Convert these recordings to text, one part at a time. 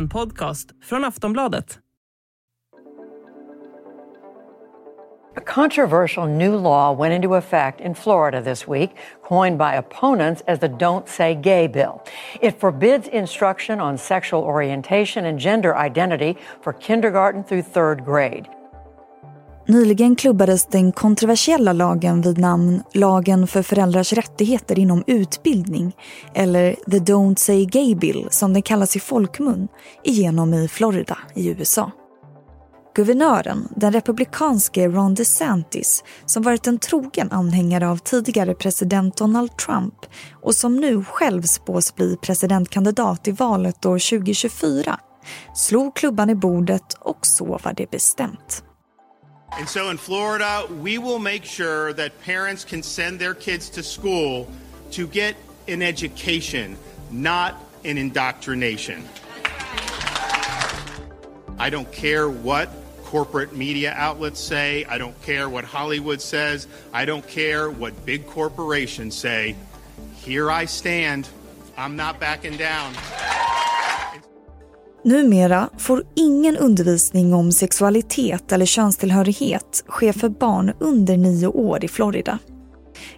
En podcast från Aftonbladet. A controversial new law went into effect in Florida this week, coined by opponents as the Don't Say Gay bill. It forbids instruction on sexual orientation and gender identity for kindergarten through third grade. Nyligen klubbades den kontroversiella lagen vid namn Lagen för föräldrars rättigheter inom utbildning eller The Don't Say Gay Bill som den kallas i folkmun igenom i Florida i USA. Guvernören, den republikanske Ron DeSantis som varit en trogen anhängare av tidigare president Donald Trump och som nu själv spås bli presidentkandidat i valet år 2024 slog klubban i bordet och så var det bestämt. And so in Florida, we will make sure that parents can send their kids to school to get an education, not an indoctrination. I don't care what corporate media outlets say. I don't care what Hollywood says. I don't care what big corporations say. Here I stand. I'm not backing down. Numera får ingen undervisning om sexualitet eller könstillhörighet ske för barn under nio år i Florida.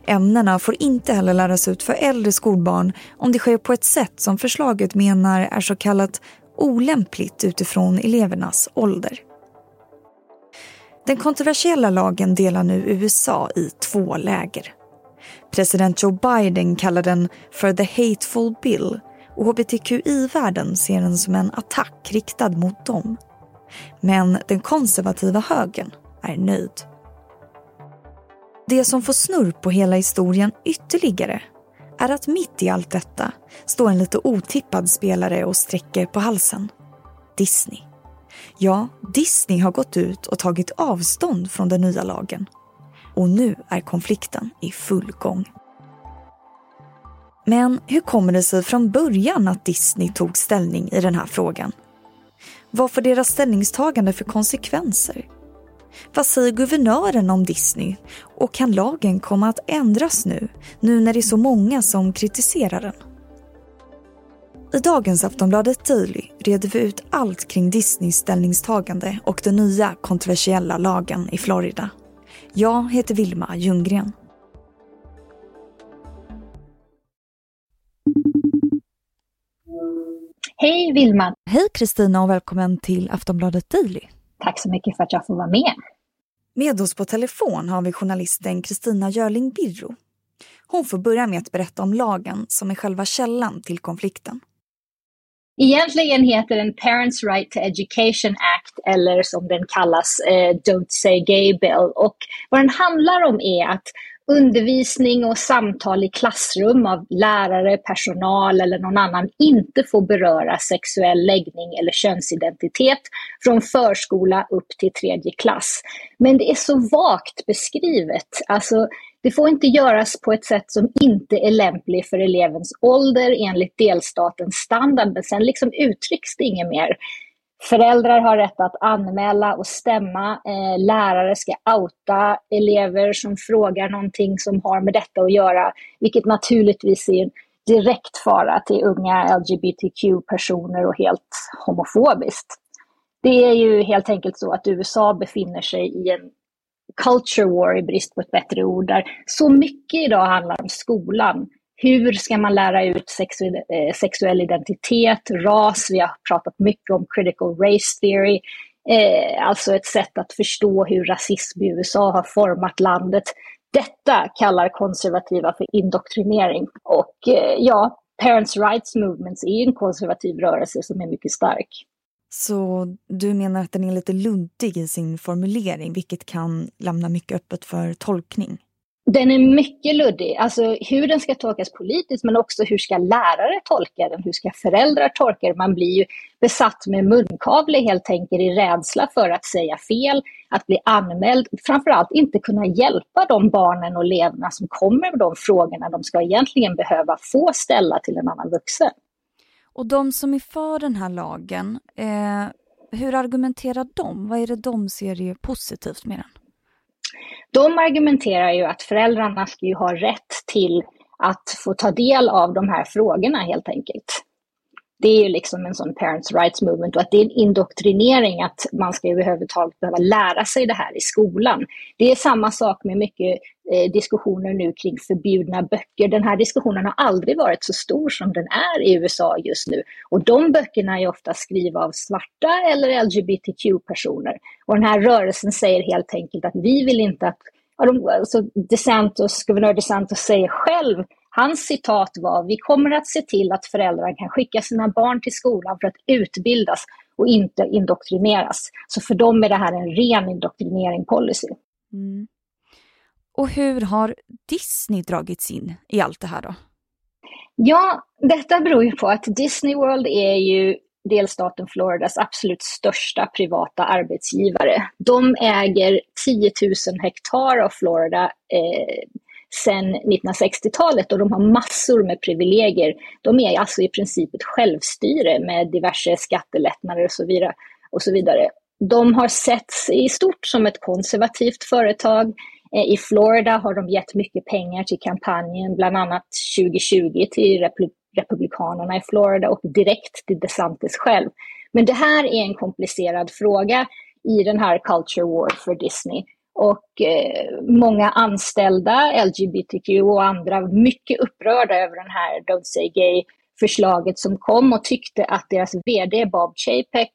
Ämnena får inte heller läras ut för äldre skolbarn om det sker på ett sätt som förslaget menar är så kallat olämpligt utifrån elevernas ålder. Den kontroversiella lagen delar nu USA i två läger. President Joe Biden kallar den för the hateful bill och hbtqi-världen ser den som en attack riktad mot dem. Men den konservativa högern är nöjd. Det som får snurr på hela historien ytterligare är att mitt i allt detta står en lite otippad spelare och sträcker på halsen. Disney. Ja, Disney har gått ut och tagit avstånd från den nya lagen. Och nu är konflikten i full gång. Men hur kommer det sig från början att Disney tog ställning i den här frågan? Vad får deras ställningstagande för konsekvenser? Vad säger guvernören om Disney? Och kan lagen komma att ändras nu, nu när det är så många som kritiserar den? I dagens Aftonbladet Daily reder vi ut allt kring Disneys ställningstagande och den nya kontroversiella lagen i Florida. Jag heter Vilma Ljunggren. Hej Vilma! Hej Kristina och välkommen till Aftonbladet Daily. Tack så mycket för att jag får vara med. Med oss på telefon har vi journalisten Kristina Görling Birro. Hon får börja med att berätta om lagen som är själva källan till konflikten. Egentligen heter den Parents Right to Education Act eller som den kallas eh, Don't Say Gay Bill. Och vad den handlar om är att undervisning och samtal i klassrum av lärare, personal eller någon annan inte får beröra sexuell läggning eller könsidentitet från förskola upp till tredje klass. Men det är så vagt beskrivet. Alltså, det får inte göras på ett sätt som inte är lämpligt för elevens ålder enligt delstatens standard, men sen liksom uttrycks det inget mer. Föräldrar har rätt att anmäla och stämma. Eh, lärare ska outa elever som frågar någonting som har med detta att göra, vilket naturligtvis är en direkt fara till unga LGBTQ-personer och helt homofobiskt. Det är ju helt enkelt så att USA befinner sig i en culture war i brist på ett bättre ord, där så mycket idag handlar om skolan hur ska man lära ut sexuell, eh, sexuell identitet, ras? Vi har pratat mycket om critical race theory. Eh, alltså ett sätt att förstå hur rasism i USA har format landet. Detta kallar konservativa för indoktrinering. Och eh, ja, Parents Rights Movements är en konservativ rörelse som är mycket stark. Så du menar att den är lite luddig i sin formulering, vilket kan lämna mycket öppet för tolkning? Den är mycket luddig, alltså hur den ska tolkas politiskt men också hur ska lärare tolka den, hur ska föräldrar tolka den? Man blir ju besatt med munkavle helt enkelt i rädsla för att säga fel, att bli anmäld, framförallt inte kunna hjälpa de barnen och eleverna som kommer med de frågorna de ska egentligen behöva få ställa till en annan vuxen. Och de som är för den här lagen, eh, hur argumenterar de? Vad är det de ser positivt med den? De argumenterar ju att föräldrarna ska ju ha rätt till att få ta del av de här frågorna helt enkelt det är ju liksom en sån parents rights movement och att det är en indoktrinering att man ska överhuvudtaget behöva lära sig det här i skolan. Det är samma sak med mycket eh, diskussioner nu kring förbjudna böcker. Den här diskussionen har aldrig varit så stor som den är i USA just nu. Och de böckerna är ofta skrivna av svarta eller LGBTQ-personer. Och den här rörelsen säger helt enkelt att vi vill inte att alltså DeSantos, guvernör DeSantos säger själv Hans citat var, vi kommer att se till att föräldrar kan skicka sina barn till skolan för att utbildas och inte indoktrineras. Så för dem är det här en ren indoktrinering policy. Mm. Och hur har Disney dragits in i allt det här då? Ja, detta beror ju på att Disney World är ju delstaten Floridas absolut största privata arbetsgivare. De äger 10 000 hektar av Florida eh, sedan 1960-talet och de har massor med privilegier. De är alltså i princip ett självstyre med diverse skattelättnader och så vidare. Och så vidare. De har setts i stort som ett konservativt företag. Eh, I Florida har de gett mycket pengar till kampanjen, bland annat 2020 till Republikanerna i Florida och direkt till DeSantis själv. Men det här är en komplicerad fråga i den här culture war för Disney. Och eh, många anställda, LGBTQ och andra, mycket upprörda över den här Don't Say Gay-förslaget som kom och tyckte att deras VD Bob Chapek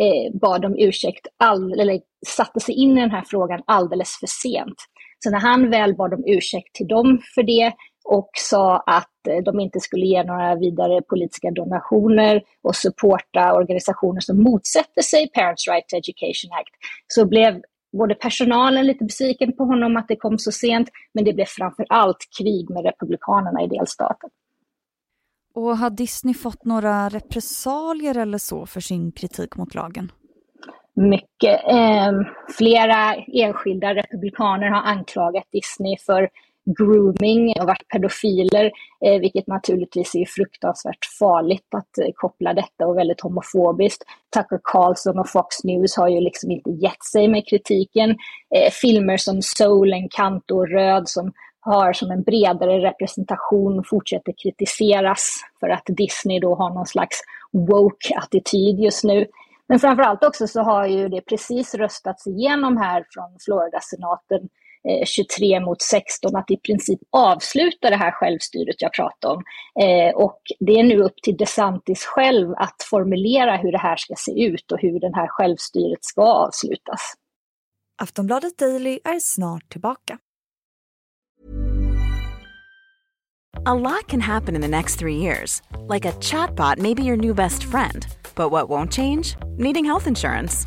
eh, bad om ursäkt, all, eller satte sig in i den här frågan alldeles för sent. Så när han väl bad om ursäkt till dem för det och sa att eh, de inte skulle ge några vidare politiska donationer och supporta organisationer som motsätter sig Parents Right to Education Act, så blev både personalen lite besviken på honom att det kom så sent, men det blev framför allt krig med republikanerna i delstaten. Och har Disney fått några repressalier eller så för sin kritik mot lagen? Mycket. Eh, flera enskilda republikaner har anklagat Disney för grooming och varit pedofiler, eh, vilket naturligtvis är fruktansvärt farligt att eh, koppla detta och väldigt homofobiskt. Tucker Carlson och Fox News har ju liksom inte gett sig med kritiken. Eh, filmer som Soul, Encanto och Röd som har som en bredare representation fortsätter kritiseras för att Disney då har någon slags woke-attityd just nu. Men framförallt också så har ju det precis röstats igenom här från Florida-senaten 23 eh, mot 16 att i princip avsluta det här självstyret jag pratade om. Eh, och det är nu upp till DeSantis själv att formulera hur det här ska se ut och hur det här självstyret ska avslutas. Aftonbladet Daily är snart tillbaka. A lot can happen in the next three years. Like a chatbot may be your new best friend. But what won't change? Needing health insurance.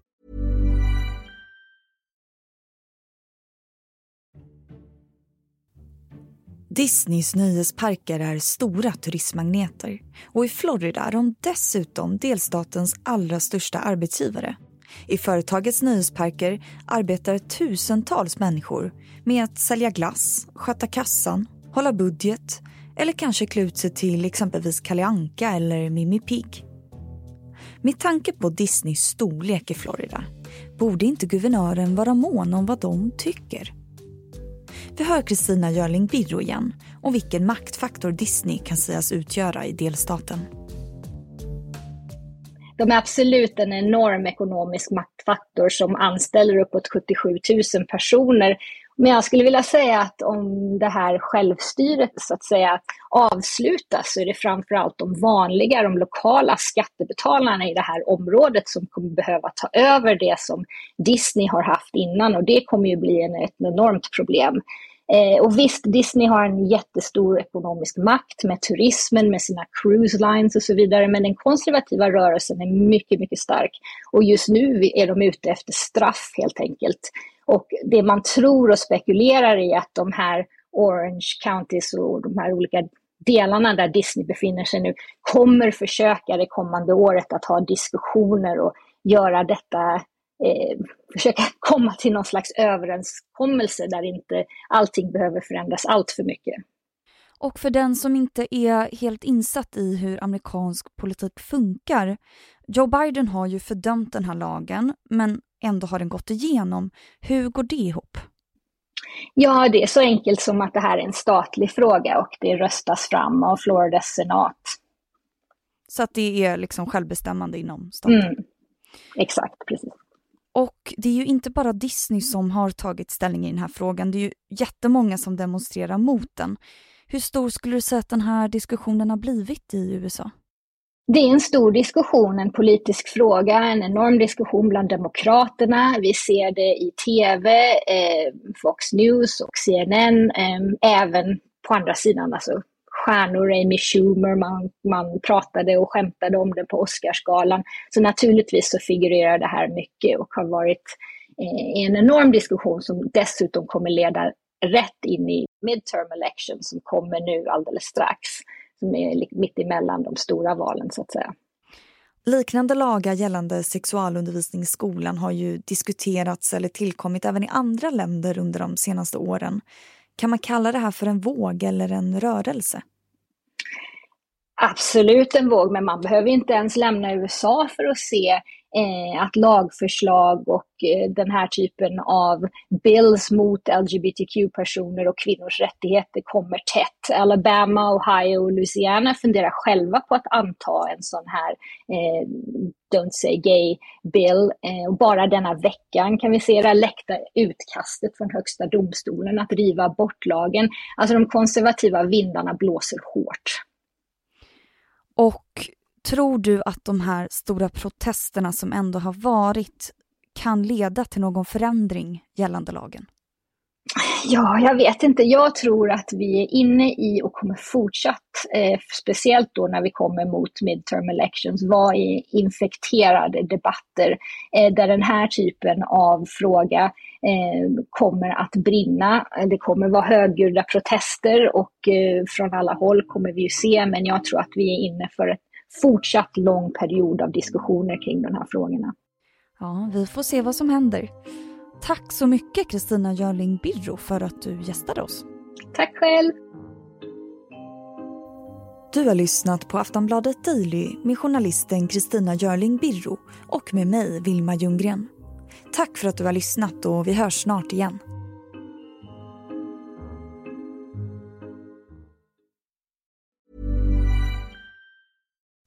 Disneys nöjesparker är stora turistmagneter och i Florida är de dessutom delstatens allra största arbetsgivare. I företagets nöjesparker arbetar tusentals människor med att sälja glass, sköta kassan, hålla budget eller kanske klä ut sig till exempelvis Kalle Anka eller Mimmi Pigg. Med tanke på Disneys storlek i Florida borde inte guvernören vara mån om vad de tycker. Vi hör Kristina Görling Birro igen om vilken maktfaktor Disney kan sägas utgöra i delstaten. De är absolut en enorm ekonomisk maktfaktor som anställer uppåt 77 000 personer. Men jag skulle vilja säga att om det här självstyret så att säga avslutas så är det framförallt de vanliga, de lokala skattebetalarna i det här området som kommer behöva ta över det som Disney har haft innan och det kommer ju bli en, ett enormt problem. Eh, och visst, Disney har en jättestor ekonomisk makt med turismen, med sina cruise lines och så vidare, men den konservativa rörelsen är mycket, mycket stark. Och just nu är de ute efter straff helt enkelt. Och det man tror och spekulerar i att de här Orange Counties och de här olika delarna där Disney befinner sig nu kommer försöka det kommande året att ha diskussioner och göra detta eh, försöka komma till någon slags överenskommelse där inte allting behöver förändras allt för mycket. Och för den som inte är helt insatt i hur amerikansk politik funkar. Joe Biden har ju fördömt den här lagen, men ändå har den gått igenom. Hur går det ihop? Ja, det är så enkelt som att det här är en statlig fråga och det röstas fram av Floridas senat. Så att det är liksom självbestämmande inom staten? Mm. Exakt, precis. Och det är ju inte bara Disney som har tagit ställning i den här frågan. Det är ju jättemånga som demonstrerar mot den. Hur stor skulle du säga att den här diskussionen har blivit i USA? Det är en stor diskussion, en politisk fråga, en enorm diskussion bland demokraterna. Vi ser det i tv, eh, Fox News och CNN, eh, även på andra sidan, alltså stjärnor, Amy Schumer, man, man pratade och skämtade om det på Oscarsgalan. Så naturligtvis så figurerar det här mycket och har varit eh, en enorm diskussion som dessutom kommer leda rätt in i midterm election som kommer nu alldeles strax, som är mitt emellan de stora valen så att säga. Liknande lagar gällande sexualundervisning i skolan har ju diskuterats eller tillkommit även i andra länder under de senaste åren. Kan man kalla det här för en våg eller en rörelse? Absolut en våg, men man behöver inte ens lämna USA för att se eh, att lagförslag och eh, den här typen av bills mot LGBTQ-personer och kvinnors rättigheter kommer tätt. Alabama, Ohio och Louisiana funderar själva på att anta en sån här eh, Don't say gay bill. Eh, och bara denna veckan kan vi se det läckta utkastet från högsta domstolen att riva abortlagen. Alltså de konservativa vindarna blåser hårt. Tror du att de här stora protesterna som ändå har varit kan leda till någon förändring gällande lagen? Ja, jag vet inte. Jag tror att vi är inne i och kommer fortsatt, eh, speciellt då när vi kommer mot midterm elections, vara i infekterade debatter eh, där den här typen av fråga eh, kommer att brinna. Det kommer vara högljudda protester och eh, från alla håll kommer vi ju se, men jag tror att vi är inne för ett fortsatt lång period av diskussioner kring de här frågorna. Ja, vi får se vad som händer. Tack så mycket Kristina Görling Birro för att du gästade oss. Tack själv. Du har lyssnat på Aftonbladet Daily med journalisten Kristina Görling Birro och med mig, Vilma Ljunggren. Tack för att du har lyssnat och vi hörs snart igen.